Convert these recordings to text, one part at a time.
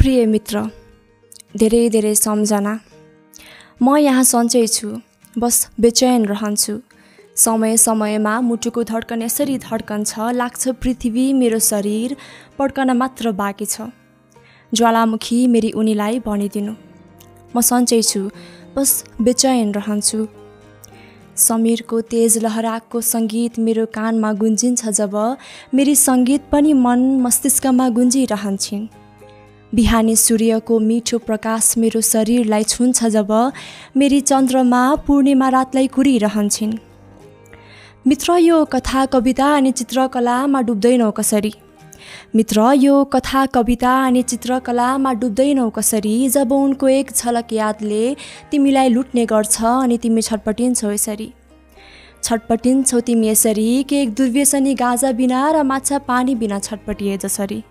प्रिय मित्र धेरै धेरै सम्झना। म यहाँ सन्चै छु बस बेचैन रहन्छु। समय समयमा मुटुको धड्कन यसरी धड्कन्छ लाग्छ पृथ्वी मेरो शरीर पड्कन मात्र बाँकी छ। ज्वालामुखी मेरी उनीलाई भनिदिनु। म सन्चै छु बस बेचैन रहन्छु। समीरको तेज लहराको सङ्गीत मेरो कानमा गुन्जिन्छ जब मेरी सङ्गीत पनि मन मस्तिष्कमा गुन्जिरहन्छन्। बिहानी सूर्यको मिठो प्रकाश मेरो शरीरलाई छुन्छ जब मेरी चन्द्रमा पूर्णिमा रातलाई कुरिरहन्छन्। मित्र यो कथा कविता अनि चित्रकलामा डुब्दैनौ कसरी? मित्र यो कथा कविता अनि चित्रकलामा डुब्दैनौ कसरी? जब उनको एक झलक यादले तिमीलाई लुट्ने गर्छ अनि तिमी छटपटिन्छौ यसरी। छटपटिन्छौ तिमी यसरी कि एक दुर्व्यसनी गाजा बिना र माछा पानी बिना छटपटिए जसरी।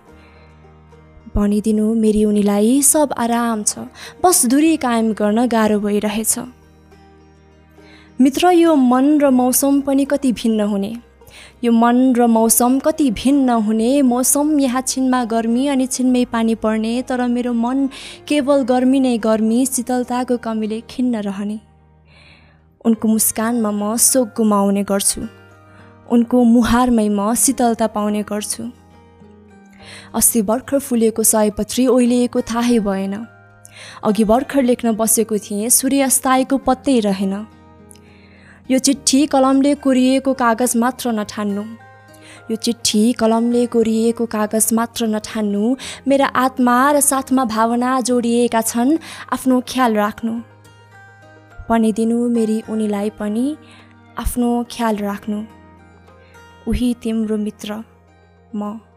भनिदिनु मेरी उनीलाई सब आराम छ। बस दूरी कायम गर्न गाह्रो भइरहेछ। मित्र यो मन र मौसम पनि कति भिन्न हुने। यो मन र मौसम कति भिन्न हुने। मौसम यहाँ छिनमा गर्मी अनि छिनमै पानी पर्ने तर मेरो मन केवल गर्मी नै गर्मी शीतलताको कमीले खिन्न रहने। उनको मुस्कानमा म शोक गुमाउने गर्छु। उनको मुहारमै म शीतलता पाउने गर्छु। अस्ति भर्खर फुलेको सयपत्री ओइलिएको थाहै भएन। अघि भर्खर लेख्न बसेको थिएँ सूर्यास्ताएको पत्तै रहेन। यो चिठी कलमले कोरिएको कागज मात्र नठान्नु। यो चिठी कलमले कोरिएको कागज मात्र नठान्नु मेरा आत्मा र साथमा भावना जोडिएका छन् आफ्नो ख्याल राख्नु। भनिदिनु मेरी उनीलाई पनि आफ्नो ख्याल राख्नु। उही तिम्रो मित्र म।